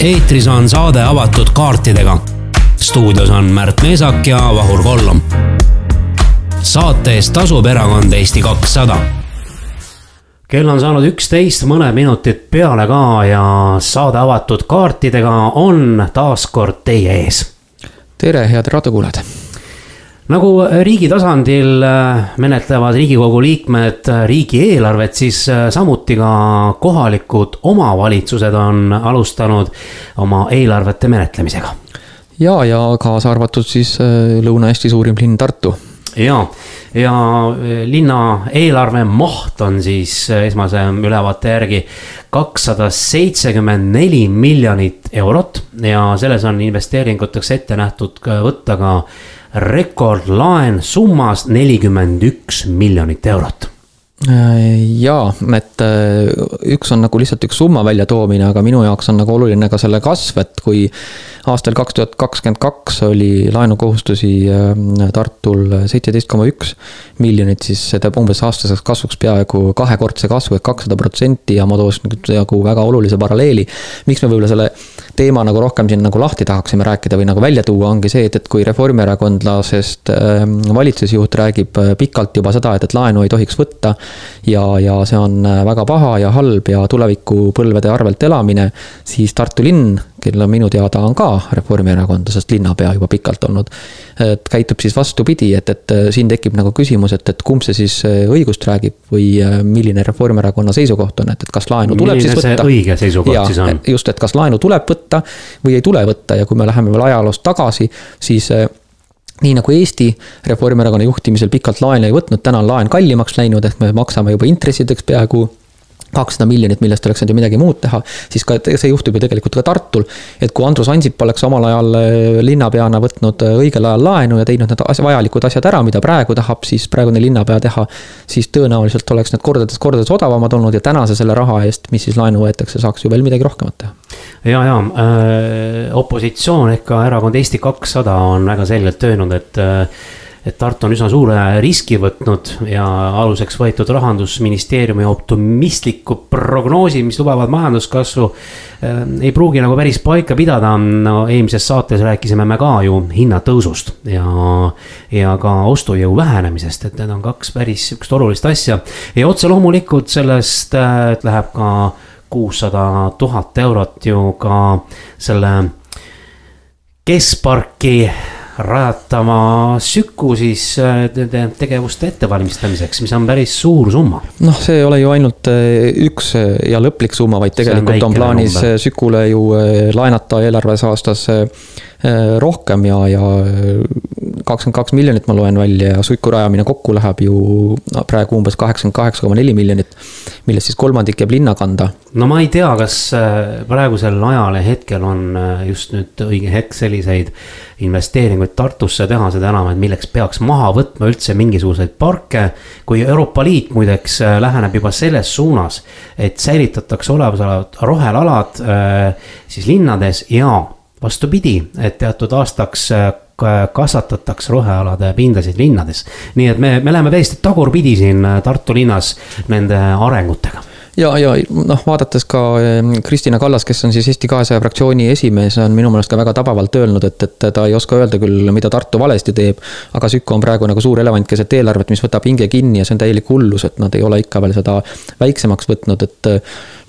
eetris on saade avatud kaartidega. stuudios on Märt Meesak ja Vahur Kollom. saate eest tasub erakond Eesti kakssada. kell on saanud üksteist, mõned minutid peale ka ja saade avatud kaartidega on taas kord teie ees. tere, head raadiokuulajad nagu riigi tasandil äh, menetlevad riigikogu liikmed äh, riigieelarvet, siis äh, samuti ka kohalikud omavalitsused on alustanud oma eelarvete menetlemisega. ja, ja kaasa arvatud siis Lõuna-Eesti suurim linn Tartu ja, ja linna eelarve maht on siis esmase ülevaate järgi kakssada seitsekümmend neli miljonit eurot ja selles on investeeringuteks ette nähtud võtta ka rekordlaen summas nelikümmend üks miljonit eurot jaa, et äh, üks on nagu lihtsalt üks summa väljatoomine, aga minu jaoks on nagu oluline ka selle kasv, et kui aastal kaks tuhat kakskümmend kaks oli laenukohustusi äh, Tartul seitseteist koma üks miljonit, siis see teeb umbes aastaseks kasvuks peaaegu kahekordse kasvu ehk kakssada protsenti ja ma tooks nagu väga olulise paralleeli. miks me võib-olla selle teema nagu rohkem siin nagu lahti tahaksime rääkida või nagu välja tuua, ongi see, et, et kui reformierakondlasest äh, valitsusjuht räägib äh, pikalt juba seda, et, et laenu ei tohiks võtta. Ja, ja see on äh, väga paha ja halb ja tulevikupõlvede arvelt elamine, siis Tartu linn, kellel minu teada on ka reformierakondlasest linnapea juba pikalt olnud. et käitub siis vastupidi, et, et siin tekib nagu küsimus, et, et kumb see siis õigust räägib või milline Reformierakonna seisukoht on, et, et kas laenu tuleb milline siis võtta. õige seisukoht ja, siis on? just, et kas laenu tuleb võtta või ei tule võtta ja kui me läheme veel ajaloos tagasi, siis äh, nii nagu Eesti Reformierakonna juhtimisel pikalt laene ei võtnud, täna on laen kallimaks läinud, ehk me maksame juba intressideks peaaegu kakssada miljonit, millest oleks saanud ju midagi muud teha, siis ka see juhtub ju tegelikult ka Tartul. et kui Andrus Ansip oleks omal ajal äh, linnapeana võtnud äh, õigel ajal laenu ja teinud need asja, vajalikud asjad ära, mida praegu tahab siis praegune linnapea teha. siis tõenäoliselt oleks need kordades, kordades odavamad olnud ja tänase selle raha eest, mis siis laenu võetakse, saaks ju veel midagi rohkemat teha. ja, ja äh, opositsioon ehk ka erakond Eesti kakssada on väga selgelt öelnud, et äh, et Tartu on üsna suure riski võtnud ja aluseks võetud rahandusministeeriumi optimistliku prognoosi, mis lubavad majanduskasvu äh,. ei pruugi nagu päris paika pidada, no eelmises saates rääkisime me ka ju hinnatõusust ja, ja ka ostujõu vähenemisest, et need on kaks päris sihukest olulist asja. ja otse loomulikult sellest äh, läheb ka kuussada tuhat eurot ju ka selle keskparki rajatama Süku siis äh, tegevuste ettevalmistamiseks, mis on päris suur summa. noh, see ei ole ju ainult äh, üks äh, ja lõplik summa, vaid tegelikult on, on plaanis number. Sükule ju laenata eelarves aastas rohkem ja, ja kakskümmend kaks miljonit ma loen välja ja Suiku rajamine kokku läheb ju praegu umbes kaheksakümmend kaheksa koma neli miljonit. millest siis kolmandik jääb linna kanda. no ma ei tea, kas äh, praegusel ajal ja hetkel on äh, just nüüd õige hetk selliseid investeeringuid Tartusse teha, seda enam, et milleks peaks maha võtma üldse mingisuguseid parke. kui Euroopa Liit muideks äh, läheneb juba selles suunas, et säilitatakse olemasolevad rohelalad siis linnades ja vastupidi, et teatud aastaks kasvatatakse rohealade pindasid linnades. nii et me, me läheme täiesti tagurpidi siin äh, Tartu linnas nende arengutega ja, ja noh, vaadates ka ähm, Kristina Kallas, kes on siis Eesti kahesaja fraktsiooni esimees, on minu meelest ka väga tabavalt öelnud, et, et ta ei oska öelda küll, mida Tartu valesti teeb. aga Süku on praegu nagu suur elevant keset eelarvet, mis võtab hinge kinni ja see on täielik hullus, et nad ei ole ikka veel seda väiksemaks võtnud, et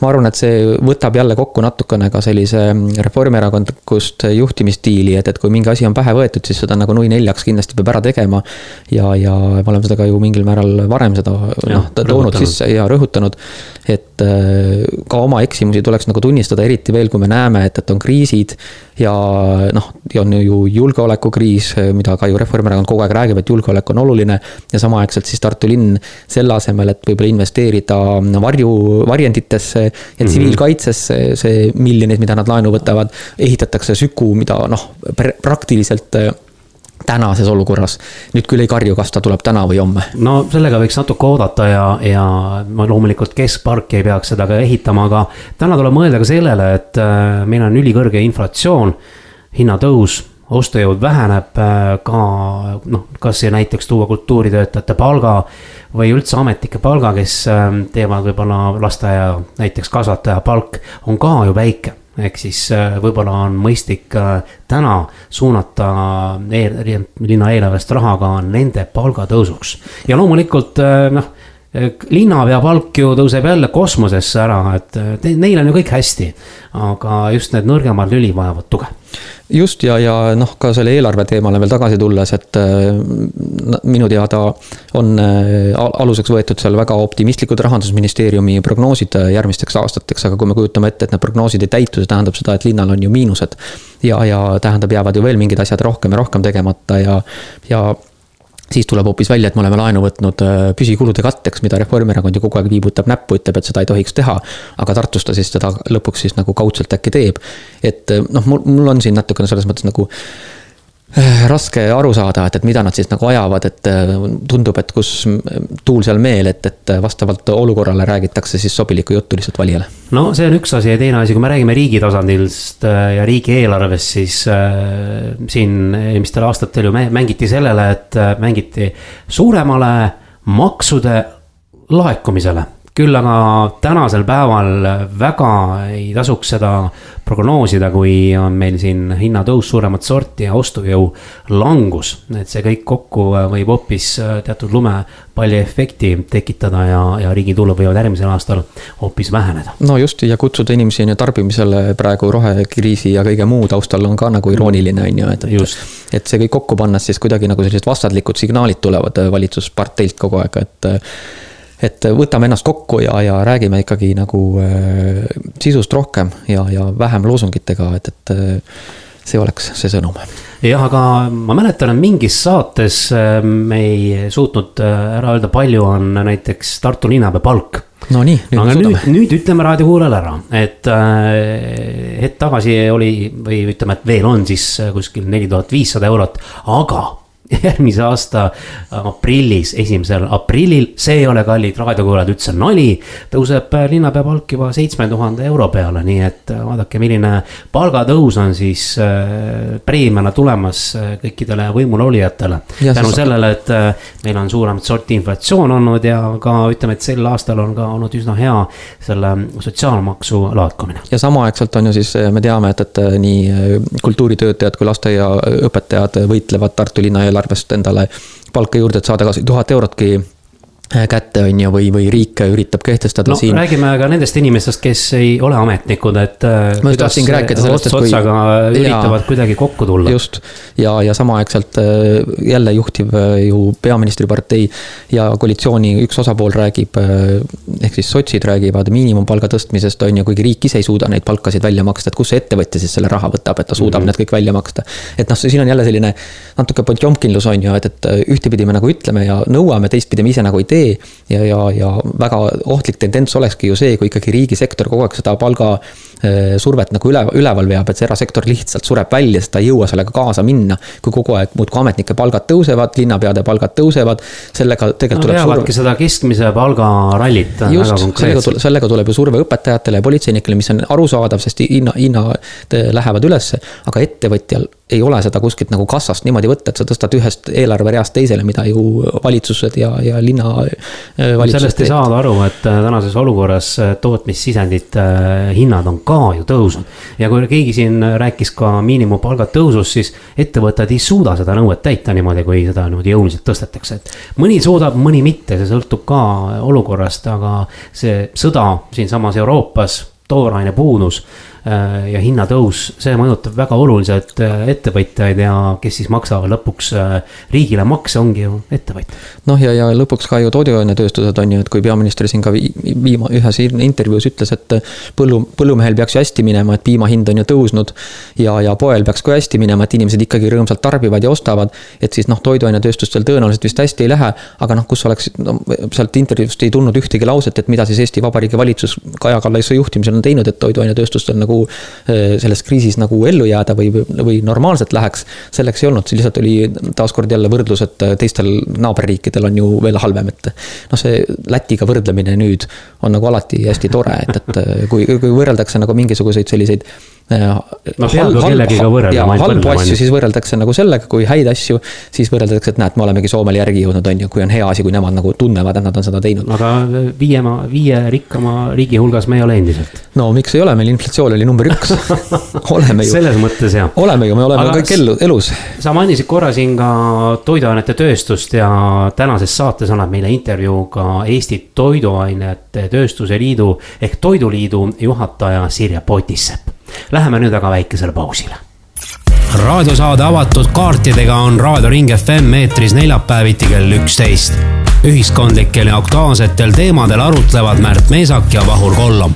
ma arvan, et see võtab jälle kokku natukene ka sellise reformierakondlikust juhtimisstiili, et, et kui mingi asi on pähe võetud, siis seda nagu nui neljaks kindlasti peab ära tegema. ja, ja me oleme seda ka ju mingil määral varem seda noh, toonud sisse ja rõhutanud. et äh, ka oma eksimusi tuleks nagu tunnistada, eriti veel, kui me näeme, et, et on kriisid ja noh, on ju julgeolekukriis, mida ka ju Reformierakond kogu aeg räägib, et julgeolek on oluline. ja samaaegselt siis Tartu linn selle asemel, et võib-olla investeerida varju, varjenditesse ja mm -hmm. tsiviilkaitsesse, see miljonid, mida nad laenu võtavad, ehitatakse Süku, mida noh, praktiliselt tänases olukorras. nüüd küll ei karju, kas ta tuleb täna või homme. no sellega võiks natuke oodata ja, ja ma loomulikult keskparki ei peaks seda ka ehitama, aga täna tuleb mõelda ka sellele, et äh, meil on ülikõrge inflatsioon, hinnatõus ostujõud väheneb äh, ka noh, kas näiteks tuua kultuuritöötajate palga või üldse ametnike palga, kes ähm, teevad võib-olla lasteaia näiteks kasvataja palk on ka ju väike ehk siis äh, võib-olla on mõistlik äh, täna suunata eel, linna eelarvest raha ka nende palgatõusuks. ja loomulikult noh, linnapea palk ju tõuseb jälle kosmosesse ära, et neil on ju kõik hästi. aga just need nõrgemad lüli vajavad tuge just ja, ja noh, ka selle eelarve teemale veel tagasi tulles, et äh, minu teada on äh, aluseks võetud seal väga optimistlikud rahandusministeeriumi prognoosid äh, järgmisteks aastateks, aga kui me kujutame ette, et need prognoosid ei täitu, see tähendab seda, et linnal on ju miinused. ja, ja tähendab, jäävad ju veel mingid asjad rohkem ja rohkem tegemata ja, ja siis tuleb hoopis välja, et me oleme laenu võtnud äh, püsikulude katteks, mida Reformierakond ju kogu aeg viibutab näppu, ütleb, et seda ei tohiks teha. aga Tartus ta siis seda lõpuks siis nagu kaudselt äkki teeb. et äh, noh, mul, mul on siin natukene selles mõttes nagu raske aru saada, et, et mida nad siis nagu ajavad, et äh, tundub, et kus tuul seal meel, et, et vastavalt olukorrale räägitakse siis sobilikku juttu lihtsalt valijale. no see on üks asi ja teine asi, kui me räägime riigi tasandist äh, ja riigieelarvest, siis äh, siin eelmistel aastatel ju mängiti sellele, et mängiti suuremale maksude laekumisele küll aga tänasel päeval väga ei tasuks seda prognoosida, kui on meil siin hinnatõus suuremat sorti ja ostujõu langus. et see kõik kokku võib hoopis teatud lumepalliefekti tekitada ja, ja riigi tulud võivad järgmisel aastal hoopis väheneda. no just ja kutsuda inimesi on ju tarbimisele praegu rohekriisi ja kõige muu taustal on ka nagu irooniline on ju, et, et. et see kõik kokku pannes siis kuidagi nagu sellised vastandlikud signaalid tulevad valitsusparteilt kogu aeg, et et võtame ennast kokku ja, ja räägime ikkagi nagu äh, sisust rohkem ja, ja vähem loosungitega, et, et äh, see oleks see sõnum. jah, aga ma mäletan, et mingis saates äh, me ei suutnud ära öelda, palju on näiteks Tartu linnapea palk no nii, nüüd aga nüüd, nüüd ütleme raadiokuulajale ära, et äh, hetk tagasi oli või ütleme, et veel on siis kuskil neli tuhat viissada eurot, aga järgmise aasta aprillis, esimesel aprillil, see ei ole kallid raadiokuulajad, üldse nali. tõuseb linnapea palk juba seitsme tuhande euro peale, nii et vaadake, milline palgatõus on siis äh, preemiana tulemas äh, kõikidele võimulolijatele. tänu sellele, et äh, meil on suuremat sorti inflatsioon olnud ja ka ütleme, et sel aastal on ka olnud üsna hea selle sotsiaalmaksu laekumine. ja samaaegselt on ju siis, me teame, et, et nii kultuuritöötajad kui lasteaiaõpetajad võitlevad Tartu linna eelarve eelarvest endale palka juurde, et saada kas tuhat eurotki kätte, on ju, või, või riik üritab kehtestada no, siin. räägime ka nendest inimestest, kes ei ole ametnikud, et. Äh, ma just tahtsingi rääkida sellest, et kui. üritavad ja, kuidagi kokku tulla. just ja, ja samaaegselt äh, jälle juhtiv ju peaministripartei ja koalitsiooni üks osapool räägib. ehk siis sotsid räägivad miinimumpalga tõstmisest, on ju, kuigi riik ise ei suuda neid palkasid välja maksta, et kus see ettevõtja siis selle raha võtab, et ta suudab mm -hmm. need kõik välja maksta. et noh, siin on jälle selline natuke potjomkinlus on ju, et, et ühtepidi me nagu ütleme ja nõuame, teistpidi me ise nagu ei tee tee. ja, ja, ja väga ohtlik tendents olekski ju see, kui ikkagi riigisektor kogu aeg seda palgasurvet nagu üle, üleval veab, et see erasektor lihtsalt sureb välja, sest ta ei jõua sellega kaasa minna. kui kogu aeg muudkui ametnike palgad tõusevad, linnapeade palgad tõusevad, sellega tegelikult no, tuleb. veavadki seda keskmise palga rallit. just, sellega tuleb, sellega tuleb ju surve õpetajatele ja politseinikele, mis on arusaadav, sest hinna, hinnad lähevad ülesse, aga ettevõtjal ei ole seda kuskilt nagu kassast niimoodi võtta, et sa tõstad ühest eelarvereast teisele, mida ju valitsused ja, ja linna Äh, sellest ei saada aru, et äh, tänases olukorras äh, tootmissisendite hinnad on ka ju tõusnud. ja kui keegi siin rääkis ka miinimumpalga tõusust, siis ettevõtted ei suuda seda nõuet täita niimoodi, kui seda niimoodi jõuliselt tõstetakse, et. mõni suudab, mõni mitte, see sõltub ka olukorrast, aga see sõda siinsamas Euroopas, tooraine puudus ja hinnatõus, see mõjutab väga oluliselt äh, ettevõtjaid ja kes siis maksavad lõpuks äh, riigile makse, ongi ju ettevõtjad. noh, ja, ja lõpuks ka ju toiduainetööstused on ju, et kui peaminister siin ka viima-, ühes intervjuus ütles, et põllu, põllumehel peaks ju hästi minema, et piima hind on ju tõusnud. ja, ja poel peaks ka hästi minema, et inimesed ikkagi rõõmsalt tarbivad ja ostavad. et siis noh, toiduainetööstustel tõenäoliselt vist hästi ei lähe, aga noh, kus oleks no,, sealt intervjuust ei tulnud ühtegi lauset, et mida siis Eesti Vabariigi valitsus Kaja Kallase juhtimisel on teinud, et toiduainetööstustel nagu nagu äh, selles kriisis nagu ellu jääda või, või normaalselt läheks. selleks ei olnud, see lihtsalt oli taaskord jälle võrdlus, et äh, teistel naaberriikidel on ju veel halvem, et. noh, see Lätiga võrdlemine nüüd on nagu alati hästi tore, et, et äh, kui, kui võrreldakse nagu mingisuguseid selliseid no ju kellegiga võrrelda. halbu asju siis võrreldakse nagu sellega, kui häid asju, siis võrreldakse, et näed, me olemegi Soomele järgi jõudnud, on ju, kui on hea asi, kui nemad nagu tunnevad, et nad on seda teinud. aga viie, viie rikkama riigi hulgas me ei ole endiselt. no miks ei ole, meil inflatsioon oli oli number üks oleme ju. selles mõttes jah. oleme ju, me oleme Aga kõik ellu, elus. sa mainisid korra siin ka toiduainete tööstust ja tänases saates annab meile intervjuu ka Eesti Toiduainete Tööstuse Liidu ehk Toiduliidu juhataja Sirje Potissepp. Läheme nüüd aga väikesele pausile raadiosaade avatud kaartidega on Raadio Ring FM eetris neljapäeviti kell üksteist. ühiskondlikel ja aktuaalsetel teemadel arutlevad Märt Meesak ja Vahur Kollom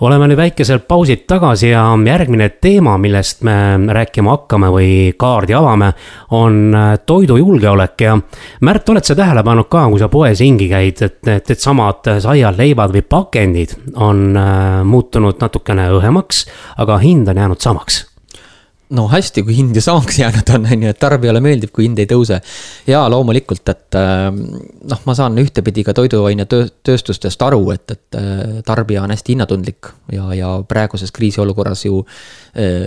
oleme nüüd väikeselt pausilt tagasi ja järgmine teema, millest me rääkima hakkame või kaardi avame, on toidujulgeolek ja Märt, oled sa tähele pannud ka, kui sa poes ringi käid, et need, needsamad saiad, leibad või pakendid on äh, muutunud natukene õhemaks, aga hind on jäänud samaks no hästi, kui hind ju samaks jäänud on, on ju, et tarbijale meeldib, kui hind ei tõuse. ja loomulikult, et ähm, noh, ma saan ühtepidi ka toiduainetööstustest aru, et, et äh, tarbija on hästi hinnatundlik ja, ja praeguses kriisiolukorras ju äh,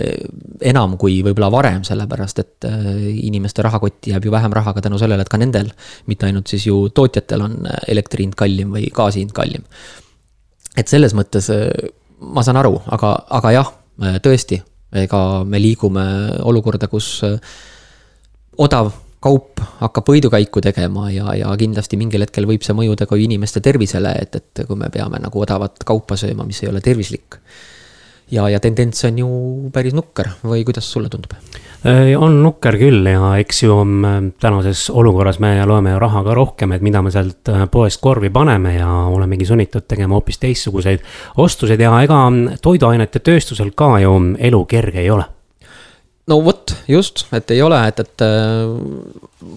enam kui võib-olla varem, sellepärast et äh, inimeste rahakotti jääb ju vähem raha ka tänu sellele, et ka nendel, mitte ainult siis ju tootjatel on elektri hind kallim või gaasi hind kallim. et selles mõttes ma saan aru, aga, aga jah, tõesti ega me liigume olukorda, kus äh, odav kaup hakkab võidukäiku tegema ja, ja kindlasti mingil hetkel võib see mõjuda ka inimeste tervisele, et, et kui me peame nagu odavat kaupa sööma, mis ei ole tervislik. Ja, ja tendents on ju päris nukker. Või kuidas sulle tundub? Äh, on nukker küll ja eks ju äh, tänases olukorras me loeme ju raha ka rohkem, et mida me sealt äh, poest korvi paneme ja olemegi sunnitud tegema hoopis teistsuguseid ostuseid. Ja ega toiduainete tööstusel ka ju elu kerge ei ole. No vot, just, et ei ole, et, et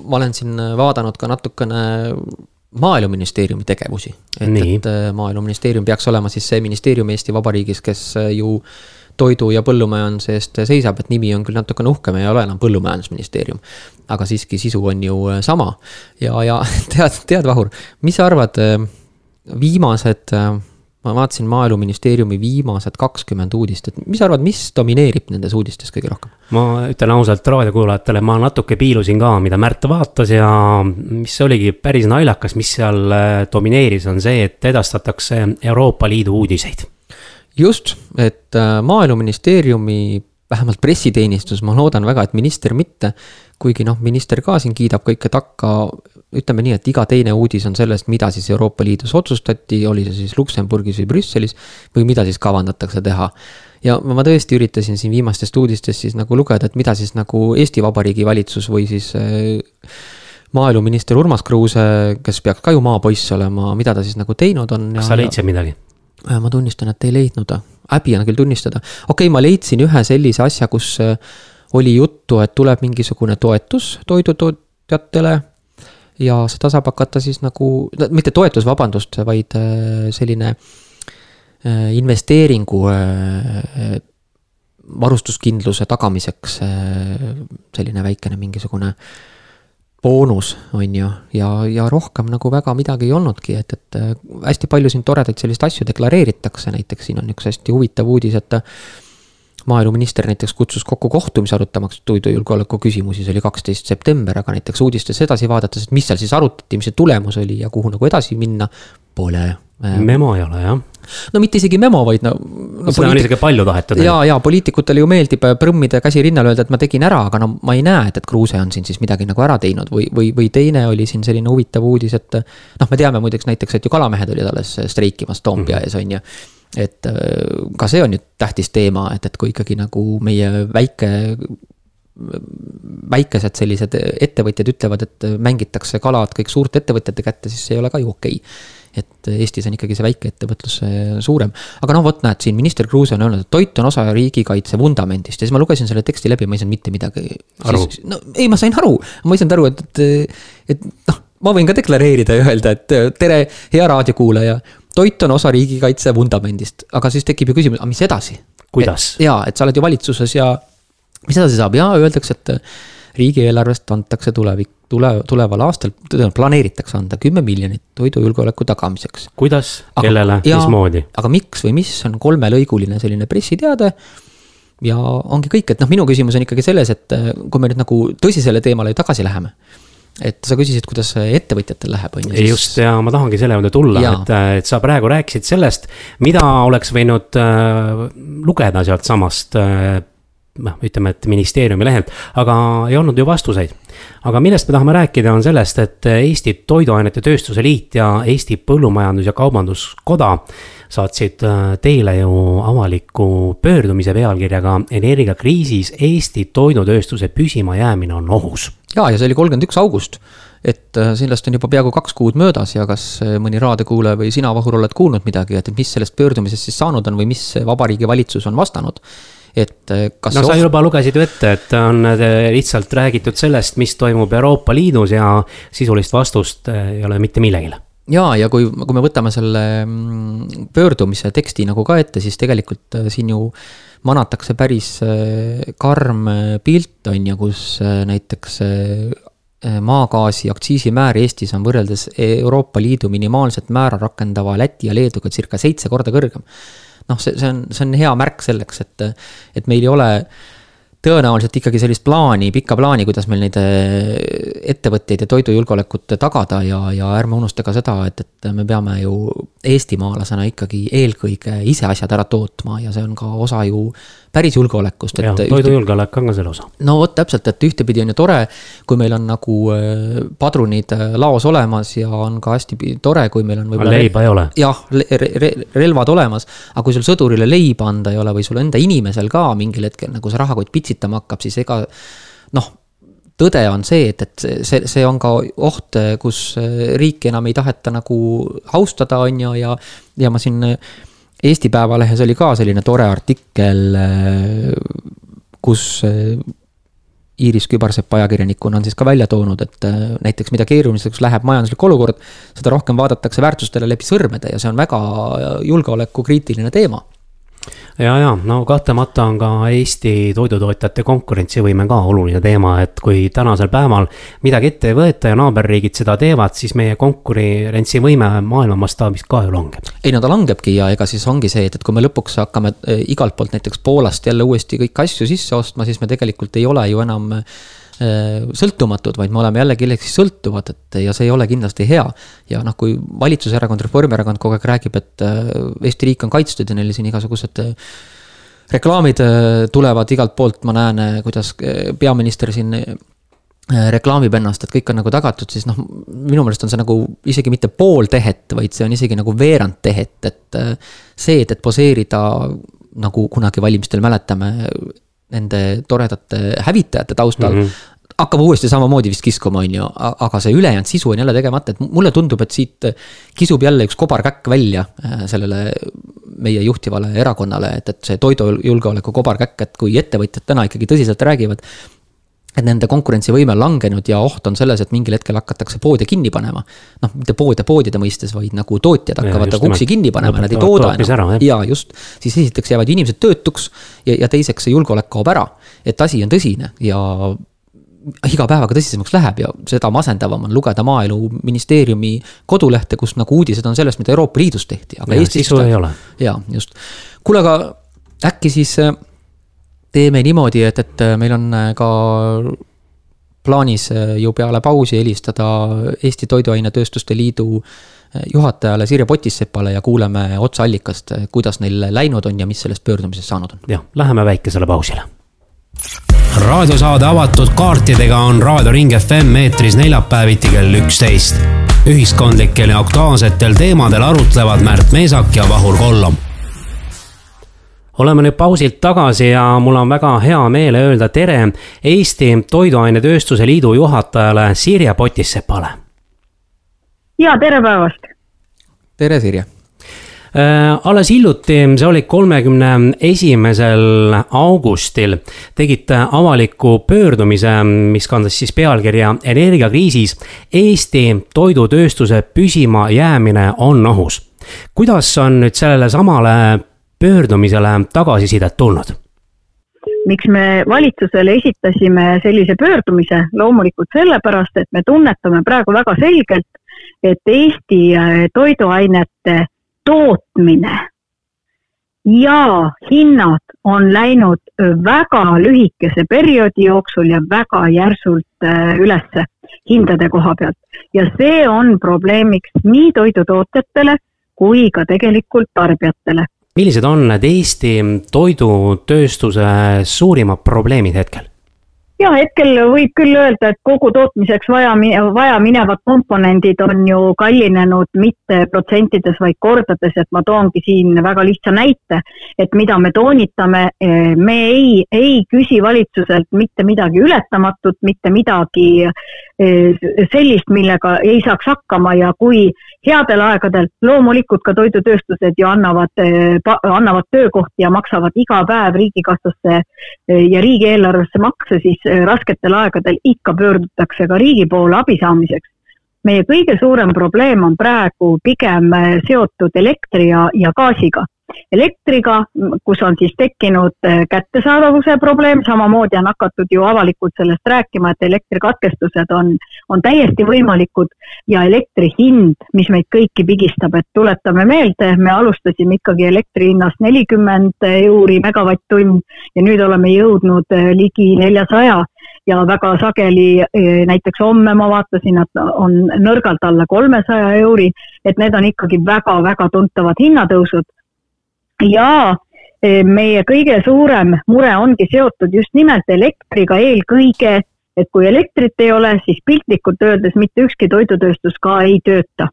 ma olen siin vaadanud ka natukene maaeluministeeriumi tegevusi. et, et maaeluministeerium peaks olema siis see ministeerium Eesti Vabariigis, kes ju äh, toidu ja põllumajanduse eest seisab, et nimi on küll natukene uhkem, ei ole enam põllumajandusministeerium. aga siiski sisu on ju äh, sama ja, ja tead, tead, Vahur, mis sa arvad, äh, viimased, äh, ma vaatasin Maaeluministeeriumi viimased kakskümmend uudist, et mis sa arvad, mis domineerib nendes uudistes kõige rohkem? ma ütlen ausalt raadiokuulajatele, ma natuke piilusin ka, mida Märt vaatas ja mis oligi päris naljakas, mis seal domineeris, on see, et edastatakse Euroopa Liidu uudiseid just, et äh, maaeluministeeriumi vähemalt pressiteenistus, ma loodan väga, et minister mitte, kuigi noh, minister ka siin kiidab kõike takka, ütleme nii, et iga teine uudis on sellest, mida siis Euroopa Liidus otsustati, oli see siis Luksemburgis või Brüsselis, või mida siis kavandatakse teha. ja ma tõesti üritasin siin viimastest uudistest siis nagu lugeda, et mida siis nagu Eesti Vabariigi valitsus või siis äh, maaeluminister Urmas Kruuse, kes peaks ka ju maapoiss olema, mida ta siis nagu teinud on. kas sa leidsid midagi? Äh, ma tunnistan, et ei leidnud, häbi on küll tunnistada. okei okay,, ma leidsin ühe sellise asja, kus äh, oli juttu, et tuleb mingisugune toetus toidutootjatele. ja seda saab hakata siis nagu, mitte toetus, vabandust, vaid äh, selline investeeringu varustuskindluse tagamiseks selline väikene mingisugune boonus, on ju, ja, ja rohkem nagu väga midagi ei olnudki, et, et äh, hästi palju siin toredaid selliseid asju deklareeritakse, näiteks siin on üks hästi huvitav uudis, et äh, maaeluminister näiteks kutsus kokku kohtumise arutamaks toidujulgeoleku küsimusi, see oli kaksteist september, aga näiteks uudistes edasi vaadates, et mis seal siis arutati, mis see tulemus oli ja kuhu nagu edasi minna, pole. memo ei ole jah no mitte isegi memo, vaid no, no. seda on isegi palju tahetud. ja, ja poliitikutele ju meeldib äh, prõmmida käsi rinnal, öelda, et ma tegin ära, aga no ma ei näe, et, et Kruuse on siin siis midagi nagu ära teinud või, või, või teine oli siin selline huvitav uudis, et. noh, me teame muideks näiteks, et ju kalamehed olid alles streikimas Toompea mhm. ees, on ju et äh, ka see on ju tähtis teema, et, et kui ikkagi nagu meie väike väikesed sellised ettevõtjad ütlevad, et mängitakse kalad kõik suurte ettevõtjate kätte, siis see ei ole ka ju okei okay et Eestis on ikkagi see väikeettevõtlus suurem. aga noh, vot näed, siin minister Kruuse on öelnud, et toit on osa riigikaitse vundamendist ja siis ma lugesin selle teksti läbi, ma ei saanud mitte midagi. no ei, ma sain aru, ma ei saanud aru, et, et, et noh, ma võin ka deklareerida ja öelda, et tere, hea raadiokuulaja. Toit on osa riigikaitse vundamendist, aga siis tekib ju küsimus, aga mis edasi? kuidas? jaa, et sa oled ju valitsuses ja mis edasi saab ja öeldakse, et riigieelarvest antakse tulevik, tule, tuleval aastal, planeeritakse anda kümme miljonit toidujulgeoleku tagamiseks. kuidas, kellele, mismoodi? aga miks või mis on kolmelõiguline selline pressiteade ja ongi kõik, et noh, minu küsimus on ikkagi selles, et äh, kui me nüüd nagu tõsisele teemale tagasi läheme. Et sa küsisid, kuidas ettevõtjatel läheb, on ju. just ja ma tahangi selle juurde tulla, et, et sa praegu rääkisid sellest, mida oleks võinud äh, lugeda sealtsamast äh, noh, ütleme, et ministeeriumi lehelt, aga ei olnud ju vastuseid. aga millest me tahame rääkida, on sellest, et Eesti Toiduainete Tööstuse Liit ja Eesti Põllumajandus- ja Kaubanduskoda saatsid äh, teile ju avaliku pöördumise pealkirjaga Energiakriisis Eesti toidutööstuse püsimajäämine on ohus. Ja, ja see oli kolmkümmend üks august et äh, sellest on juba peaaegu kaks kuud möödas ja kas äh, mõni raadiokuulaja või sina, Vahur, oled kuulnud midagi, et mis sellest pöördumisest siis saanud on või mis Vabariigi Valitsus on vastanud? et kas no sa oht... juba lugesid ju ette, et on lihtsalt räägitud sellest, mis toimub Euroopa Liidus ja sisulist vastust ei ole mitte millegile ja, ja kui, kui me võtame selle mm, pöördumise teksti nagu ka ette, siis tegelikult äh, siin ju manatakse päris äh, karm äh, pilt, on ju, kus näiteks maagaasi aktsiisimäär Eestis on võrreldes Euroopa Liidu minimaalset määra rakendava Läti ja Leeduga circa seitse korda kõrgem. noh, see, see on, see on hea märk selleks, et, et meil ei ole tõenäoliselt ikkagi sellist plaani, pikka plaani, kuidas meil neid äh, ettevõtteid ja toidujulgeolekut tagada ja, ja ärme unusta ka seda, et, et me peame ju eestimaalasena ikkagi eelkõige ise asjad ära tootma ja see on ka osa ju päris julgeolekust. jah, toidujulgeolek on ka selle osa. no vot, täpselt, et ühtepidi on ju tore, kui meil on nagu äh, padrunid äh, laos olemas ja on ka hästi tore, kui meil on võib-olla. leiba ei ole. jah, relvad olemas, aga kui sul sõdurile leiba anda ei ole või sul enda inimesel ka mingil hetkel nagu see rahakott pitsitama hakkab, siis ega noh tõde on see, et, et see, see on ka oht, kus äh, riiki enam ei taheta nagu austada, on ju, ja, ja ma siin Eesti Päevalehes oli ka selline tore artikkel, kus eh, Iiris Kübarsepp ajakirjanikuna on siis ka välja toonud, et eh, näiteks mida keeruliseks läheb majanduslik olukord, seda rohkem vaadatakse väärtustele läbi sõrmede ja see on väga julgeolekukriitiline teema ja, ja no kahtlemata on ka Eesti toidutootjate konkurentsivõime ka oluline teema, et kui tänasel päeval midagi ette ei võeta ja naaberriigid seda teevad, siis meie konkurentsivõime maailma mastaabis ka ju langeb. ei no ta langebki ja ega siis ongi see, et, et kui me lõpuks hakkame eh, igalt poolt näiteks Poolast jälle uuesti kõiki asju sisse ostma, siis me tegelikult ei ole ju enam Äh, sõltumatud, vaid me oleme jälle kellelegi sõltuvad, et ja see ei ole kindlasti hea. ja noh, kui valitsuserakond, Reformierakond kogu aeg räägib, et äh, Eesti riik on kaitstud ja neil siin igasugused äh, reklaamid tulevad igalt poolt, ma näen, kuidas peaminister siin reklaamib ennast, et kõik on nagu tagatud, siis noh, minu meelest on see nagu isegi mitte pool tehet, vaid see on isegi nagu veerand tehet, et see, et, et poseerida nagu kunagi valimistel mäletame, nende toredate hävitajate taustal mm. -hmm hakkab uuesti samamoodi vist kiskuma, on ju, aga see ülejäänud sisu on jälle tegemata, et mulle tundub, et siit kisub jälle üks kobarkäkk välja äh, sellele meie juhtivale erakonnale, et, et see toidujulgeoleku kobarkäkk, et kui ettevõtjad täna ikkagi tõsiselt räägivad, et nende konkurentsivõime on langenud ja oht on selles, et mingil hetkel hakatakse poode kinni panema. noh, mitte poode poodide mõistes, vaid nagu tootjad hakkavad nagu uksi kinni panema, nad ei tooda enam. ja just, siis esiteks jäävad inimesed töötuks ja, ja teiseks see julgeolek kaob ära. et asi on tõsine ja iga päevaga tõsisemaks läheb ja seda masendavam on lugeda Maaeluministeeriumi kodulehte, kus nagu uudised on sellest, mida Euroopa Liidus tehti, aga ja, Eestis. sisu ei ole. jaa, just. kuule, aga äkki siis äh, teeme niimoodi, et, et meil on äh, ka plaanis äh, ju peale pausi helistada Eesti Toiduainetööstuste Liidu äh, juhatajale Sirje Potissepale ja kuuleme otseallikast, kuidas neil läinud on ja mis sellest pöördumisest saanud on. jah, läheme väikesele pausile. Raadiosaade avatud kaartidega on Raadio Ring FM eetris neljapäeviti kell üksteist. ühiskondlikel ja aktuaalsetel teemadel arutlevad Märt Meesak ja Vahur Kollom oleme nüüd pausilt tagasi ja mul on väga hea meel öelda tere Eesti Toiduainetööstuse Liidu juhatajale Sirje Potissepale. ja tere päevast. tere, Sirje alles hiljuti, see oli kolmekümne esimesel augustil, tegite avaliku pöördumise, mis kandas siis pealkirja Energiakriisis Eesti toidutööstuse püsimajäämine on ohus. kuidas on nüüd sellele samale pöördumisele tagasisidet tulnud? miks me valitsusele esitasime sellise pöördumise, loomulikult sellepärast, et me tunnetame praegu väga selgelt, et Eesti äh, toiduainete tootmine ja hinnad on läinud väga lühikese perioodi jooksul ja väga järsult äh, ülesse. hindade koha pealt. ja see on probleemiks nii toidutootjatele kui ka tegelikult tarbijatele. millised on need Eesti toidutööstuse suurimad probleemid hetkel? Ja hetkel võib küll öelda, et kogu tootmiseks vaja, vaja minevad komponendid on ju kallinenud mitte protsentides, vaid kordades, et ma toongi siin väga lihtsa näite, et mida me toonitame, me ei, ei küsi valitsuselt mitte midagi ületamatut, mitte midagi eh, sellist, millega ei saaks hakkama ja kui headel aegadel loomulikult ka toidutööstused ju annavad, eh, annavad töökohti ja maksavad iga päev riigikassasse eh, ja riigieelarvesse makse, siis rasketel aegadel ikka pöördutakse ka riigi poole abi saamiseks. meie kõige suurem probleem on praegu pigem seotud elektri ja, ja gaasiga elektriga, kus on siis tekkinud äh, kättesaadavuse probleem, samamoodi on hakatud ju avalikult sellest rääkima, et elektrikatkestused on, on täiesti võimalikud ja elektri hind, mis meid kõiki pigistab, et tuletame meelde, me alustasime ikkagi elektri hinnast nelikümmend euri megavatt-tund ja nüüd oleme jõudnud äh, ligi neljasaja ja väga sageli äh, näiteks homme ma vaatasin, et on nõrgalt alla kolmesaja euri, et need on ikkagi väga-väga tuntavad hinnatõusud ja e, meie kõige suurem mure ongi seotud just nimelt elektriga eelkõige, et kui elektrit ei ole, siis piltlikult öeldes mitte ükski toidutööstus ka ei tööta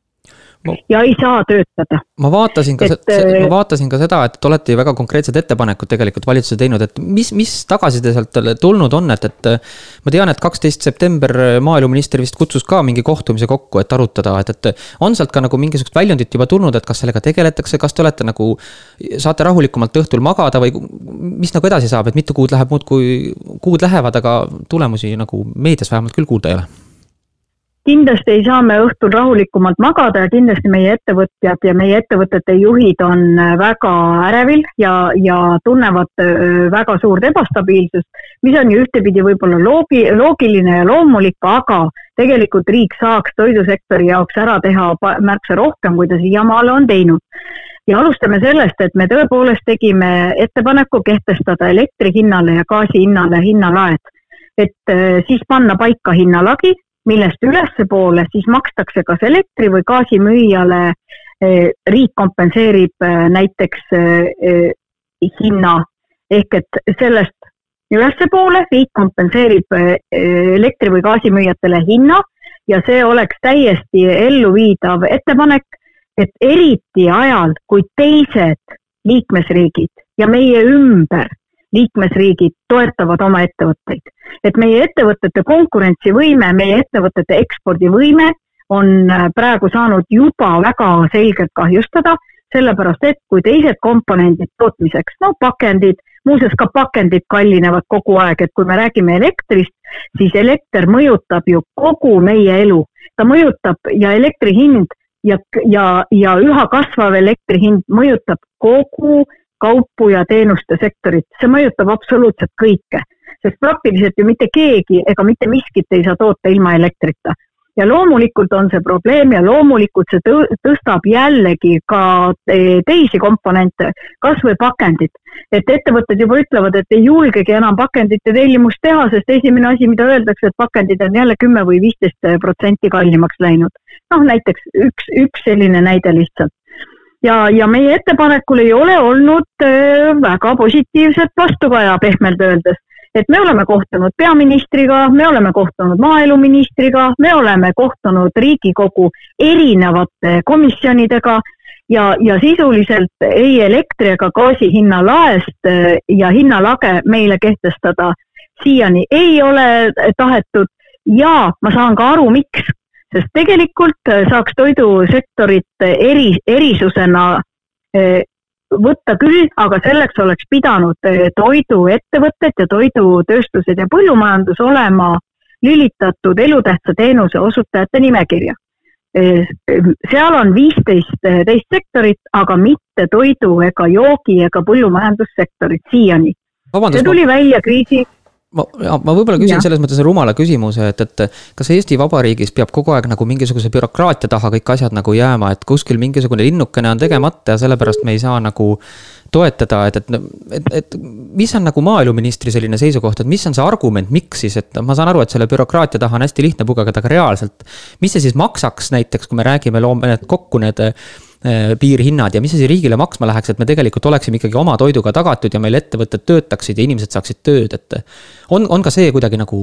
ma, ja ei saa töötada. ma vaatasin ka, ma äh, vaatasin ka seda, et olete ju väga konkreetsed ettepanekud tegelikult valitsuse teinud, et mis, mis tagasiside sealt tulnud on, et, et. ma tean, et kaksteist september maaeluminister vist kutsus ka mingi kohtumise kokku, et arutada, et, et. on sealt ka nagu mingisugust väljundit juba tulnud, et kas sellega tegeletakse, kas te olete nagu. saate rahulikumalt õhtul magada või mis nagu edasi saab, et mitu kuud läheb muudkui, kuud lähevad, aga tulemusi nagu meedias vähemalt küll kuulda ei ole kindlasti ei saa me õhtul rahulikumalt magada ja kindlasti meie ettevõtjad ja meie ettevõtete juhid on äh, väga ärevil ja, ja tunnevad äh, väga suurt ebastabiilsust, mis on ju ühtepidi võib-olla loogi-, loogiline ja loomulik, aga tegelikult riik saaks toidusektori jaoks ära teha märksa rohkem, kui ta siiamaale on teinud ja alustame sellest, et me tõepoolest tegime ettepaneku kehtestada elektri hinnale ja gaasi hinnale hinnalaed. et äh, siis panna paika hinnalagi, millest ülespoole siis makstakse kas elektri või gaasimüüjale, eh, riik kompenseerib eh, näiteks eh, hinna. Ehk et sellest ülespoole riik kompenseerib elektri või gaasimüüjatele hinna ja see oleks täiesti elluviidav ettepanek, et eriti ajal, kui teised liikmesriigid ja meie ümber liikmesriigid toetavad oma ettevõtteid. et meie ettevõtete konkurentsivõime, meie ettevõtete ekspordivõime on äh, praegu saanud juba väga selgelt kahjustada, sellepärast et kui teised komponendid tootmiseks, no pakendid, muuseas ka pakendid kallinevad kogu aeg, et kui me räägime elektrist, siis elekter mõjutab ju kogu meie elu. ta mõjutab ja elektri hind ja, ja, ja üha kasvav elektri hind mõjutab kogu kaupu ja teenuste sektorit, see mõjutab absoluutselt kõike, sest praktiliselt ju mitte keegi ega mitte miskit ei saa toota ilma elektrita. ja loomulikult on see probleem ja loomulikult see tõstab jällegi ka teisi komponente, kas või pakendid. et ettevõtted juba ütlevad, et ei julgegi enam pakendite tellimust teha, sest esimene asi, mida öeldakse, et pakendid on jälle kümme või viisteist protsenti kallimaks läinud. noh, näiteks üks, üks selline näide lihtsalt ja, ja meie ettepanekul ei ole olnud äh, väga positiivset vastukaja pehmelt öeldes. et me oleme kohtunud peaministriga, me oleme kohtunud maaeluministriga, me oleme kohtunud Riigikogu erinevate komisjonidega ja, ja sisuliselt ei elektri ega gaasi hinna laest äh, ja hinnalage meile kehtestada siiani ei ole tahetud ja ma saan ka aru, miks, sest tegelikult äh, saaks toidusektorit äh, eri, erisusena äh, võtta küll, aga selleks oleks pidanud toiduettevõtted ja toidutööstused ja põllumajandus olema lülitatud elutähtsa teenuse osutajate nimekirja. seal on viisteist teist sektorit, aga mitte toidu ega joogi ega põllumajandussektorit siiani. see tuli välja kriisi ma, ma võib-olla küsin ja. selles mõttes rumala küsimuse, et, et kas Eesti Vabariigis peab kogu aeg nagu mingisuguse bürokraatia taha kõik asjad nagu jääma, et kuskil mingisugune linnukene on tegemata ja sellepärast me ei saa nagu toetada, et, et, et, et mis on nagu maaeluministri selline seisukoht, et mis on see argument, miks siis, et ma saan aru, et selle bürokraatia taha on hästi lihtne pugeda, aga reaalselt. mis see siis maksaks näiteks, kui me räägime, loome need kokku need piirhinnad ja mis see riigile maksma läheks, et me tegelikult oleksime ikkagi oma toiduga tagatud ja meil ettevõtted töötaksid ja inimesed saaksid tööd, et. on, on ka see kuidagi nagu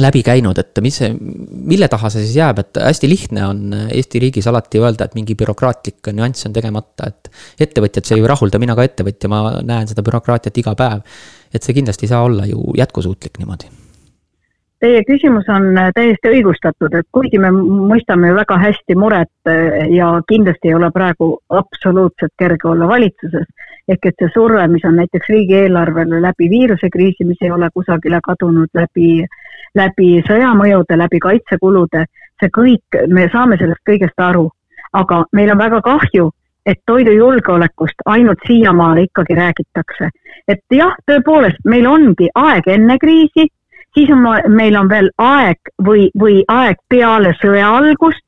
läbi käinud, et mis mille taha see siis jääb, et hästi lihtne on Eesti riigis alati öelda, et mingi bürokraatlik nüanss on tegemata, et. ettevõtjat see ei rahulda, mina ka ettevõtja, ma näen seda bürokraatiat iga päev. et see kindlasti ei saa olla ju jätkusuutlik niimoodi. Teie küsimus on täiesti õigustatud, et kuigi me mõistame väga hästi muret ja kindlasti ei ole praegu absoluutselt kerge olla valitsuses, ehk et see surve, mis on näiteks riigieelarvele läbi viirusekriisi, mis ei ole kusagile kadunud, läbi äh, läbi sõjamõjude, läbi kaitsekulude, see kõik, me saame sellest kõigest aru. aga meil on väga kahju, et toidujulgeolekust ainult siiamaale ikkagi räägitakse. et jah, tõepoolest, meil ongi aeg enne kriisi, siis on meil on veel aeg või, või aeg peale sõja algust,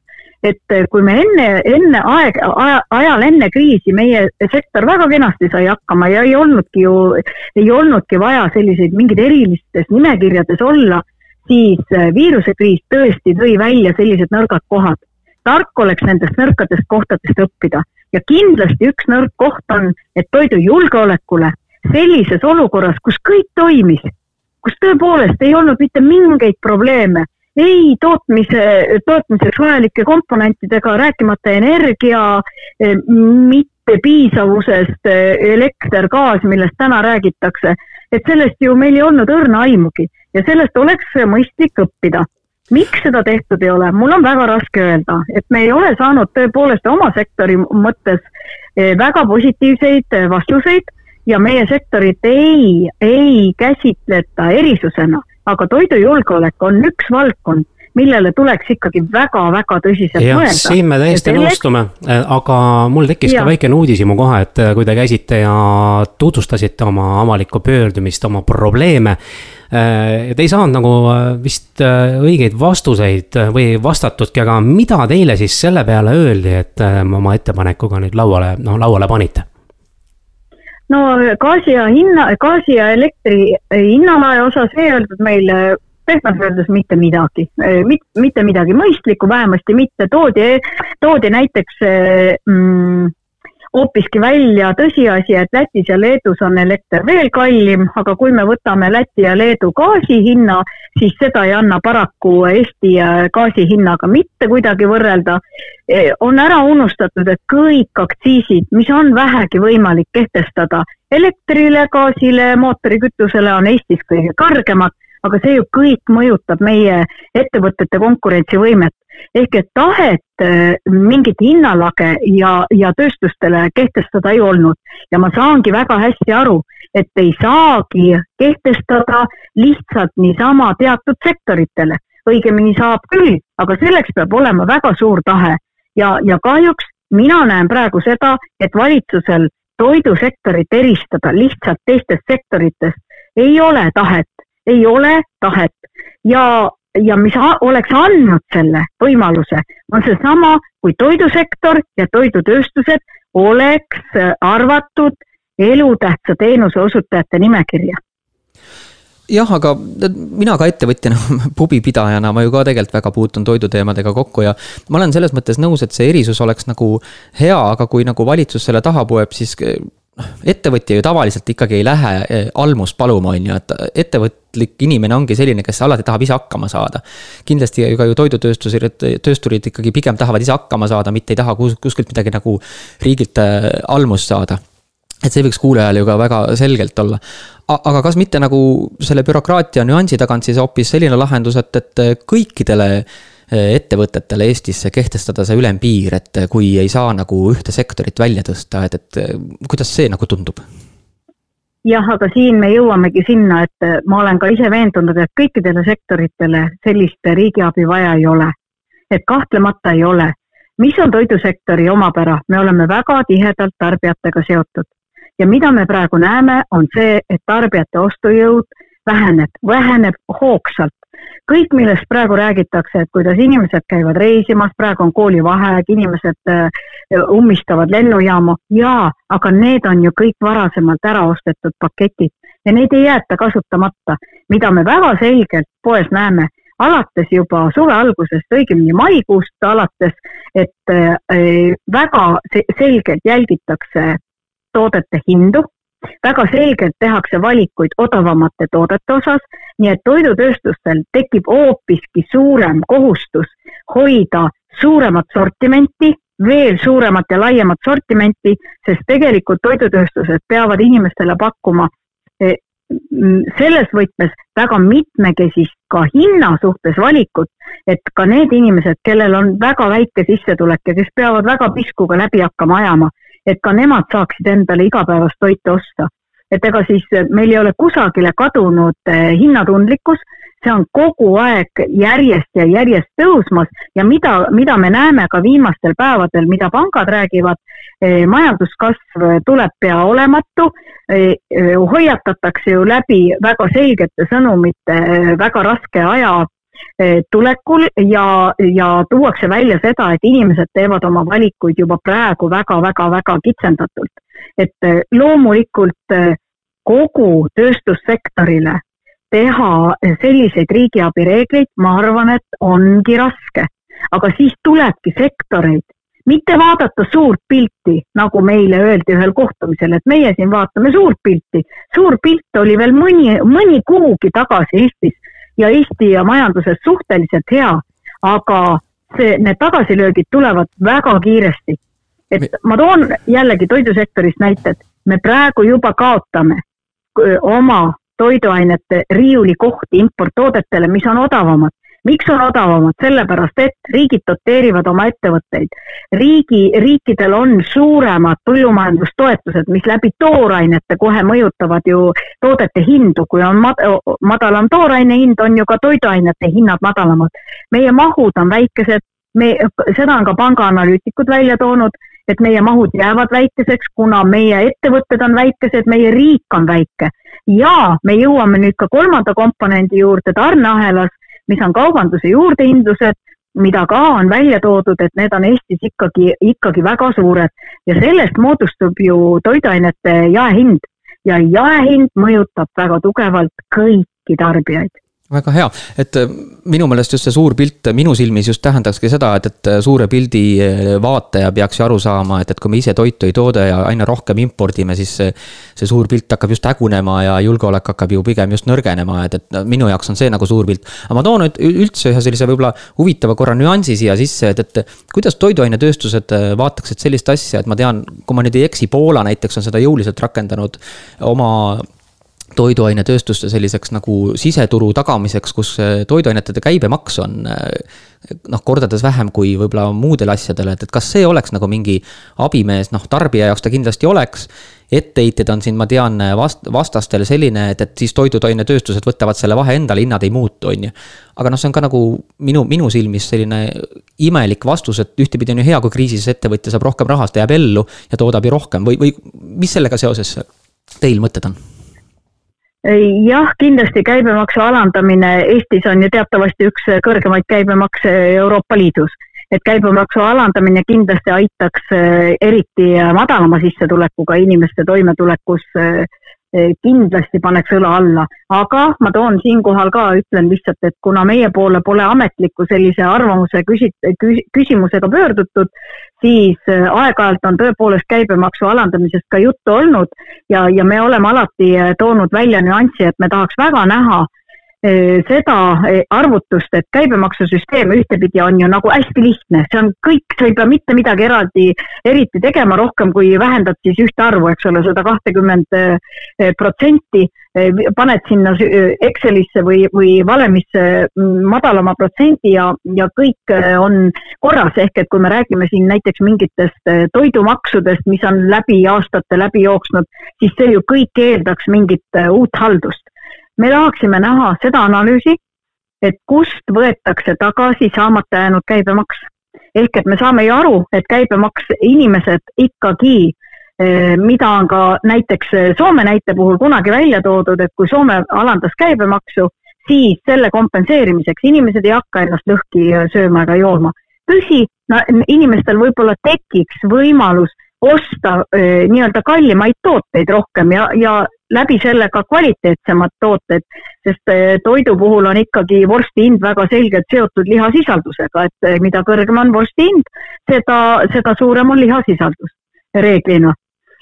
et kui me enne, enne aeg, ajal enne kriisi meie sektor väga kenasti sai hakkama ja ei olnudki ju, ei olnudki vaja selliseid mingeid erilistes nimekirjades olla siis äh, viirusekriis tõesti tõi välja sellised nõrgad kohad. tark oleks nendest nõrkadest kohtadest õppida ja kindlasti üks nõrk koht on, et toidujulgeolekule sellises olukorras, kus kõik toimis, kus tõepoolest ei olnud mitte mingeid probleeme, ei tootmise, tootmiseks vajalike komponentidega, rääkimata energia eh, mittepiisavusest, eh, elekter, gaas, millest täna räägitakse, et sellest ju meil ei olnud õrna aimugi ja sellest oleks mõistlik õppida. miks seda tehtud ei ole, mul on väga raske öelda, et me ei ole saanud tõepoolest oma sektori mõttes eh, väga positiivseid vastuseid ja meie sektorit ei, ei käsitleta erisusena, aga toidujulgeolek on üks valdkond millele tuleks ikkagi väga-väga tõsiselt ja, mõelda. siin me täiesti selleks... nõustume, aga mul tekkis ja. ka väikene uudishimu kohe, et kui te käisite ja tutvustasite oma avalikku pöördumist, oma probleeme Äh, te ei saanud nagu äh, vist äh, õigeid vastuseid või vastatudki, aga mida teile siis selle peale öeldi, et oma ettepanekuga nüüd lauale, no lauale panite? No gaasi ja hinna, gaasi ja elektri hinnalae osas ei öeldud meile pehmelt öeldes mitte midagi, mitte midagi mõistlikku, vähemasti mitte, toodi, toodi näiteks mm, hoopiski välja tõsiasi, et Lätis ja Leedus on elekter veel kallim, aga kui me võtame Läti ja Leedu gaasi hinna, siis seda ei anna paraku Eesti gaasi hinnaga mitte kuidagi võrrelda. E, on ära unustatud, et kõik aktsiisid, mis on vähegi võimalik kehtestada elektrile, gaasile, mootorikütusele, on Eestis kõige kõrgemad aga see ju kõik mõjutab meie ettevõtete konkurentsivõimet. Ehk et tahet äh, mingit hinnalage ja, ja tööstustele kehtestada ei olnud. Ja ma saangi väga hästi aru, et ei saagi kehtestada lihtsalt niisama teatud sektoritele. õigemini saab küll, aga selleks peab olema väga suur tahe. Ja, ja kahjuks mina näen praegu seda, et valitsusel toidusektorit eristada lihtsalt teistest sektoritest ei ole tahet. Ei ole tahet. Ja, ja mis oleks andnud selle võimaluse, on seesama, kui toidusektor ja toidutööstused oleks arvatud elutähtsa teenuse osutajate nimekirja. Jah, aga mina ka ettevõtjana, pubipidajana, ma ju ka tegelikult väga puutun toiduteemadega kokku ja ma olen selles mõttes nõus, et see erisus oleks nagu hea, aga kui nagu valitsus selle taha poeb, siis noh, ettevõtja ju tavaliselt ikkagi ei lähe eh, almust paluma, on ju, et ettevõtlik inimene ongi selline, kes alati tahab ise hakkama saada. kindlasti ka ju toidutöösturid, töösturid ikkagi pigem tahavad ise hakkama saada, mitte ei taha kus, kuskilt midagi nagu riigilt eh, almust saada. et see võiks kuulajale ju ka väga selgelt olla. aga kas mitte nagu selle bürokraatia nüansi tagant siis hoopis selline lahendus, et, et kõikidele ettevõtetele Eestis kehtestada see ülempiir, et kui ei saa nagu ühte sektorit välja tõsta, et, et kuidas see nagu tundub? jah, aga siin me jõuamegi sinna, et ma olen ka ise veendunud, et kõikidele sektoritele sellist riigiabi vaja ei ole. et kahtlemata ei ole. mis on toidusektori omapära, me oleme väga tihedalt tarbijatega seotud ja mida me praegu näeme, on see, et tarbijate ostujõud väheneb, väheneb hoogsalt. kõik, millest praegu räägitakse, et kuidas inimesed käivad reisimas, praegu on koolivaheaeg, inimesed äh, ummistavad lennujaama, jaa, aga need on ju kõik varasemalt ära ostetud paketid ja neid ei jäeta kasutamata, mida me väga selgelt poes näeme alates juba suve algusest, õigemini maikuust alates, et äh, väga selgelt jälgitakse toodete hindu, väga selgelt tehakse valikuid odavamate toodete osas, nii et toidutööstustel tekib hoopiski suurem kohustus hoida suuremat sortimenti, veel suuremat ja laiemat sortimenti, sest tegelikult toidutööstused peavad inimestele pakkuma eh, selles võtmes väga mitmekesist ka hinna suhtes valikut, et ka need inimesed, kellel on väga väike sissetulek ja kes peavad väga piskuga läbi hakkama ajama, et ka nemad saaksid endale igapäevast toitu osta. et ega siis meil ei ole kusagile kadunud eh, hinnatundlikkus, see on kogu aeg järjest ja järjest tõusmas. Ja mida, mida me näeme ka viimastel päevadel, mida pangad räägivad, eh, majanduskasv tuleb pea olematu, hoiatatakse ju läbi väga selgete sõnumite väga raske aja tulekul ja, ja tuuakse välja seda, et inimesed teevad oma valikuid juba praegu väga-väga-väga kitsendatult. et loomulikult kogu tööstussektorile teha selliseid riigiabi reegleid, ma arvan, et ongi raske. aga siis tulebki sektoreid, mitte vaadata suurt pilti, nagu meile öeldi ühel kohtumisel, et meie siin vaatame suurt pilti. suur pilt oli veel mõni, mõni kuugi tagasi Eestis ja Eesti ja majanduses suhteliselt hea, aga see, need tagasilöögid tulevad väga kiiresti. et ma toon jällegi toidusektorist näited, me praegu juba kaotame oma toiduainete riiulikohti importtoodetele, mis on odavamad. Miks on odavamad? sellepärast, et riigid doteerivad oma ettevõtteid. riigi, riikidel on suuremad põllumajandustoetused, mis läbi toorainete kohe mõjutavad ju toodete hindu, kui on mad madalam tooraine hind, on ju ka toiduainete hinnad madalamad. meie mahud on väikesed, me, seda on ka pangaanalüütikud välja toonud et meie mahud jäävad väikeseks, kuna meie ettevõtted on väikesed, meie riik on väike. ja me jõuame nüüd ka kolmanda komponendi juurde tarneahelas, mis on kaubanduse juurdehindlused, mida ka on välja toodud, et need on Eestis ikkagi, ikkagi väga suured. Ja sellest moodustub ju toiduainete jaehind. Ja jaehind mõjutab väga tugevalt kõiki tarbijaid väga hea, et äh, minu meelest just see suur pilt minu silmis just tähendakski seda, et, et äh, suure pildi äh, vaataja peaks ju aru saama, et, et kui me ise toitu ei tooda ja aina rohkem impordime, siis see, see suur pilt hakkab just hägunema ja julgeolek hakkab ju pigem just nõrgenema, et, et minu jaoks on see nagu suur pilt. aga ma toon nüüd üldse ühe sellise võib-olla huvitava korra nüansi siia sisse, et, et kuidas toiduainetööstused vaataksid sellist asja, et ma tean, kui ma nüüd ei eksi, Poola näiteks on seda jõuliselt rakendanud oma toiduainetööstuste selliseks nagu siseturu tagamiseks, kus toiduainete käibemaks on noh, kordades vähem kui võib-olla muudel asjadel, et, et kas see oleks nagu mingi abimees, noh, tarbija jaoks ta kindlasti oleks. etteheited on siin, ma tean, vast-, vastastel selline, et, et siis toiduainetööstused võtavad selle vahe endale, hinnad ei muutu, on ju. aga noh, see on ka nagu minu, minu silmis selline imelik vastus, et ühtepidi on ju hea, kui kriisis ettevõtja saab rohkem raha, ta jääb ellu ja toodab ju rohkem või, või mis sellega seoses teil mõtted on? Jah, kindlasti käibemaksu alandamine Eestis on ju teatavasti üks kõrgemaid käibemakse Euroopa Liidus. et käibemaksu alandamine kindlasti aitaks eh, eriti madalama sissetulekuga inimeste toimetulekus äh, kindlasti paneks õla alla, aga ma toon siinkohal ka, ütlen lihtsalt, et kuna meie poole pole ametliku sellise arvamuse küsi-, küsimusega pöördutud, siis äh, aeg-ajalt on tõepoolest käibemaksu alandamisest ka juttu olnud ja, ja me oleme alati äh, toonud välja nüanssi, et me tahaks väga näha Eh, seda eh, arvutust, et käibemaksusüsteem ühtepidi on ju nagu hästi lihtne, see on kõik, sa ei pea mitte midagi eraldi, eriti tegema rohkem, kui vähendad siis ühte arvu, eks ole, sada kahtekümmend eh, protsenti, paned sinna Excelisse või, või valemisse mm, madalama protsendi ja, ja kõik on korras, ehk et kui me räägime siin näiteks mingitest toidumaksudest, mis on läbi aastate läbi jooksnud, siis see ju kõik eeldaks mingit uut haldust me tahaksime näha seda analüüsi, et kust võetakse tagasi saamata jäänud käibemaks. ehk et me saame ju aru, et käibemaks, inimesed ikkagi mida on ka näiteks Soome näite puhul kunagi välja toodud, et kui Soome alandas käibemaksu, siis selle kompenseerimiseks inimesed ei hakka ennast lõhki sööma ega jooma. tõsi, no inimestel võib-olla tekiks võimalus osta nii-öelda kallimaid tooteid rohkem ja, ja läbi selle ka kvaliteetsemad tooted, sest toidu puhul on ikkagi vorsti hind väga selgelt seotud lihasisaldusega, et mida kõrgem on vorsti hind, seda, seda suurem on lihasisaldus reeglina.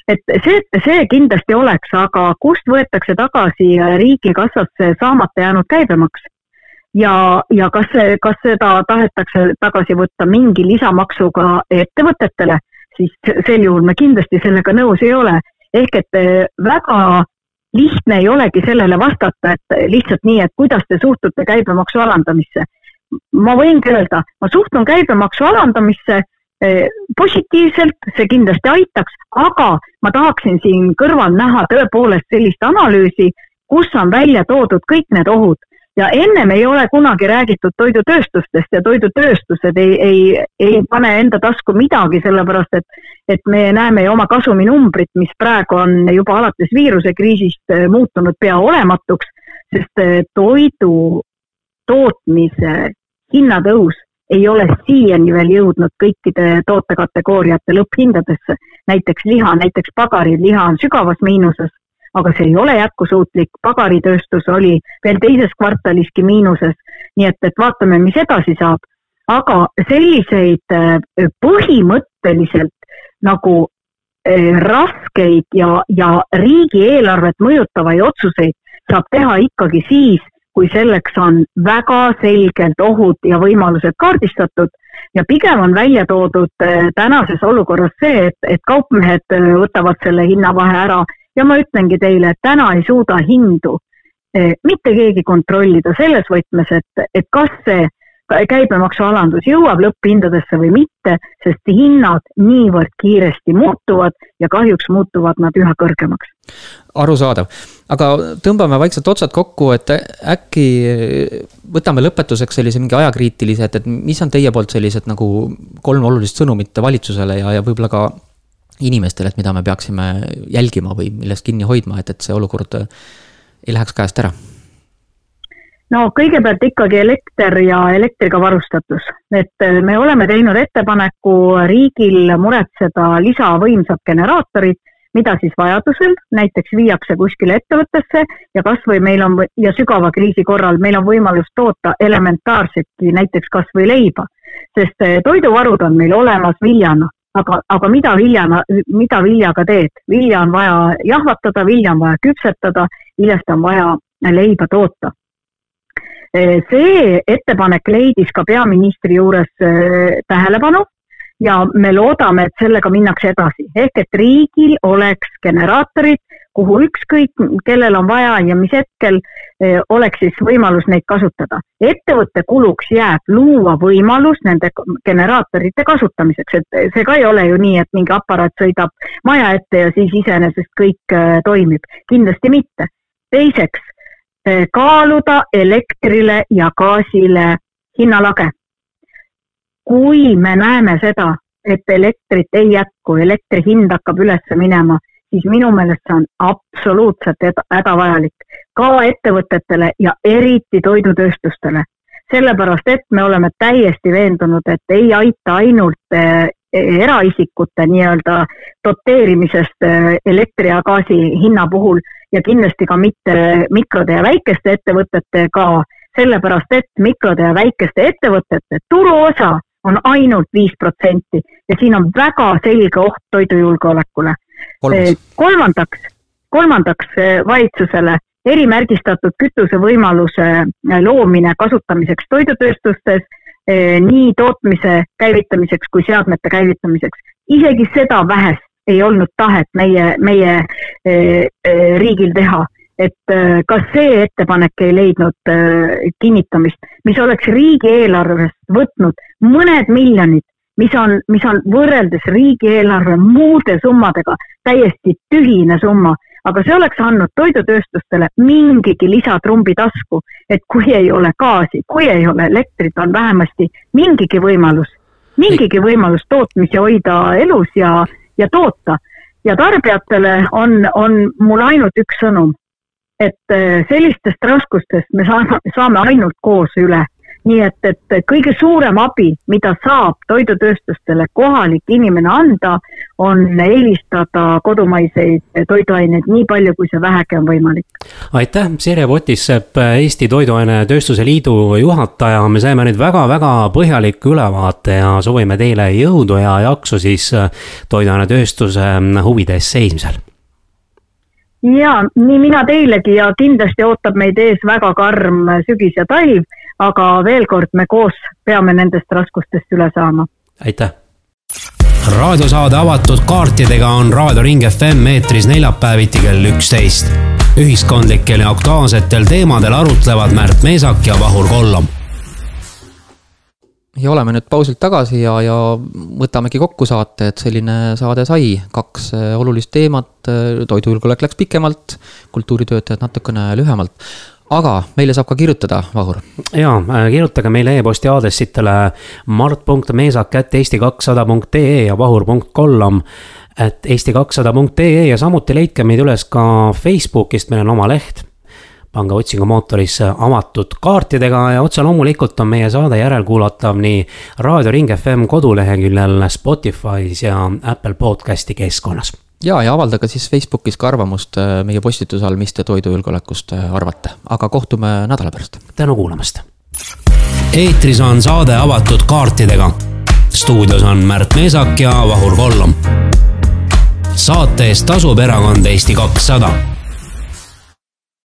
et see, see kindlasti oleks, aga kust võetakse tagasi riigikassasse saamata jäänud käibemaks? ja, ja kas kas seda tahetakse tagasi võtta mingi lisamaksuga ettevõtetele siis sel juhul me kindlasti sellega nõus ei ole. ehk et eh, väga lihtne ei olegi sellele vastata, et lihtsalt nii, et kuidas te suhtute käibemaksu alandamisse. ma võingi öelda, ma suhtun käibemaksu alandamisse eh, positiivselt, see kindlasti aitaks, aga ma tahaksin siin kõrval näha tõepoolest sellist analüüsi, kus on välja toodud kõik need ohud ja ennem ei ole kunagi räägitud toidutööstustest ja toidutööstused ei, ei, ei pane enda tasku midagi, sellepärast et, et me näeme ju oma kasuminumbrit, mis praegu on juba alates viirusekriisist äh, muutunud pea olematuks, sest äh, toidu tootmise hinnatõus ei ole siiani veel jõudnud kõikide tootekategooriate lõpphindadesse. näiteks liha, näiteks pagariliha on sügavas miinuses aga see ei ole jätkusuutlik, pagaritööstus oli veel teises kvartaliski miinuses, nii et, et vaatame, mis edasi saab. aga selliseid äh, põhimõtteliselt nagu äh, raskeid ja, ja riigieelarvet mõjutavaid otsuseid saab teha ikkagi siis, kui selleks on väga selgelt ohud ja võimalused kaardistatud. Ja pigem on välja toodud äh, tänases olukorras see, et, et kaupmehed võtavad selle hinnavahe ära ja ma ütlengi teile, et täna ei suuda hindu eh, mitte keegi kontrollida selles võtmes, et, et kas see käibemaksualandus jõuab lõpphindadesse või mitte, sest hinnad niivõrd kiiresti muutuvad ja kahjuks muutuvad nad üha kõrgemaks. arusaadav, aga tõmbame vaikselt otsad kokku, et äkki võtame lõpetuseks sellise mingi ajakriitilise, et, et mis on teie poolt sellised nagu kolm olulist sõnumit valitsusele ja, ja võib-olla ka inimestele, et mida me peaksime jälgima või millest kinni hoidma, et, et see olukord ei läheks käest ära? no kõigepealt ikkagi elekter ja elektriga varustatus, et me oleme teinud ettepaneku riigil muretseda lisavõimsad generaatorid, mida siis vajadusel näiteks viiakse kuskile ettevõttesse ja kasvõi meil on ja sügava kriisi korral meil on võimalus toota elementaarsetki näiteks kasvõi leiba, sest toiduvarud on meil olemas viljana aga, aga mida viljana, mida viljaga teed? vilja on vaja jahvatada, vilja on vaja küpsetada, viljast on vaja leiba toota. see ettepanek leidis ka peaministri juures eh, tähelepanu ja me loodame, et sellega minnakse edasi, ehk et riigil oleks generaatorid, kuhu ükskõik, kellel on vaja ja mis hetkel eh, oleks siis võimalus neid kasutada. ettevõtte kuluks jääb luua võimalus nende generaatorite kasutamiseks, et see ka ei ole ju nii, et mingi aparaat sõidab maja ette ja siis iseenesest kõik eh, toimib, kindlasti mitte. teiseks, eh, kaaluda elektrile ja gaasile hinnalage kui me näeme seda, et elektrit ei jätku, elektri hind hakkab üles minema, siis minu meelest see on absoluutselt hädavajalik ka ettevõtetele ja eriti toidutööstustele. sellepärast, et me oleme täiesti veendunud, et ei aita ainult eh, eraisikute nii-öelda doteerimisest eh, elektri ja gaasi hinna puhul ja kindlasti ka mitte mikrode ja väikeste ettevõtetega, sellepärast et mikrode ja väikeste ettevõtete turuosa on ainult viis protsenti ja siin on väga selge oht toidujulgeolekule. Kolmandaks, kolmandaks eh, valitsusele erimärgistatud kütuse võimaluse eh, loomine kasutamiseks toidutööstustes, eh, nii tootmise käivitamiseks kui seadmete käivitamiseks. isegi seda vähest ei olnud tahet meie, meie riigil teha et kas see ettepanek ei leidnud kinnitamist, mis oleks riigieelarvest võtnud mõned miljonid, mis on, mis on võrreldes riigieelarve muude summadega täiesti tühine summa, aga see oleks andnud toidutööstustele mingigi lisatrumbi tasku, et kui ei ole gaasi, kui ei ole elektrit, on vähemasti mingigi võimalus, mingigi võimalus tootmisi hoida elus ja, ja toota ja tarbijatele on, on mul ainult üks sõnum. et äh, sellistest raskustest me saame, saame ainult koos üle nii et, et kõige suurem abi, mida saab toidutööstustele kohalik inimene anda, on eelistada kodumaiseid toiduaineid nii palju, kui see vähegi on võimalik. aitäh, Sirje Potissepp, Eesti Toiduainetööstuse Liidu juhataja, me saime nüüd väga-väga põhjaliku ülevaate ja soovime teile jõudu ja jaksu siis toiduainetööstuse huvide eest seismisel. Ja nii mina teilegi ja kindlasti ootab meid ees väga karm sügis ja talv aga veel kord, me koos peame nendest raskustest üle saama. aitäh! raadiosaade avatud kaartidega on Raadio Ring FM eetris neljapäeviti kell üksteist. ühiskondlikel ja aktuaalsetel teemadel arutlevad Märt Meesak ja Vahur Kollam. ja oleme nüüd pausilt tagasi ja, ja võtamegi kokku saate, et selline saade sai, kaks olulist teemat, toidujulgeolek läks pikemalt, kultuuritöötajad natukene lühemalt aga meile saab ka kirjutada, Vahur. ja, äh, kirjutage meile e-posti aadressitele mart.meesak.eesti200.ee ja vahur.kollam et eesti kakssada punkt ee ja samuti leidke meid üles ka Facebookist, meil on oma leht. pange otsingumootorisse avatud kaartidega ja otse loomulikult on meie saade järelkuulatav nii Raadio Ring FM koduleheküljel, Spotify's ja Apple podcast'i keskkonnas ja, ja avaldage siis Facebookis ka arvamust äh, meie postituse all, mis te toidujulgeolekust äh, arvate, aga kohtume nädala pärast. tänu kuulamast. eetris on saade avatud kaartidega. stuudios on Märt Meesak ja Vahur Kollom. saate eest tasub erakond Eesti kakssada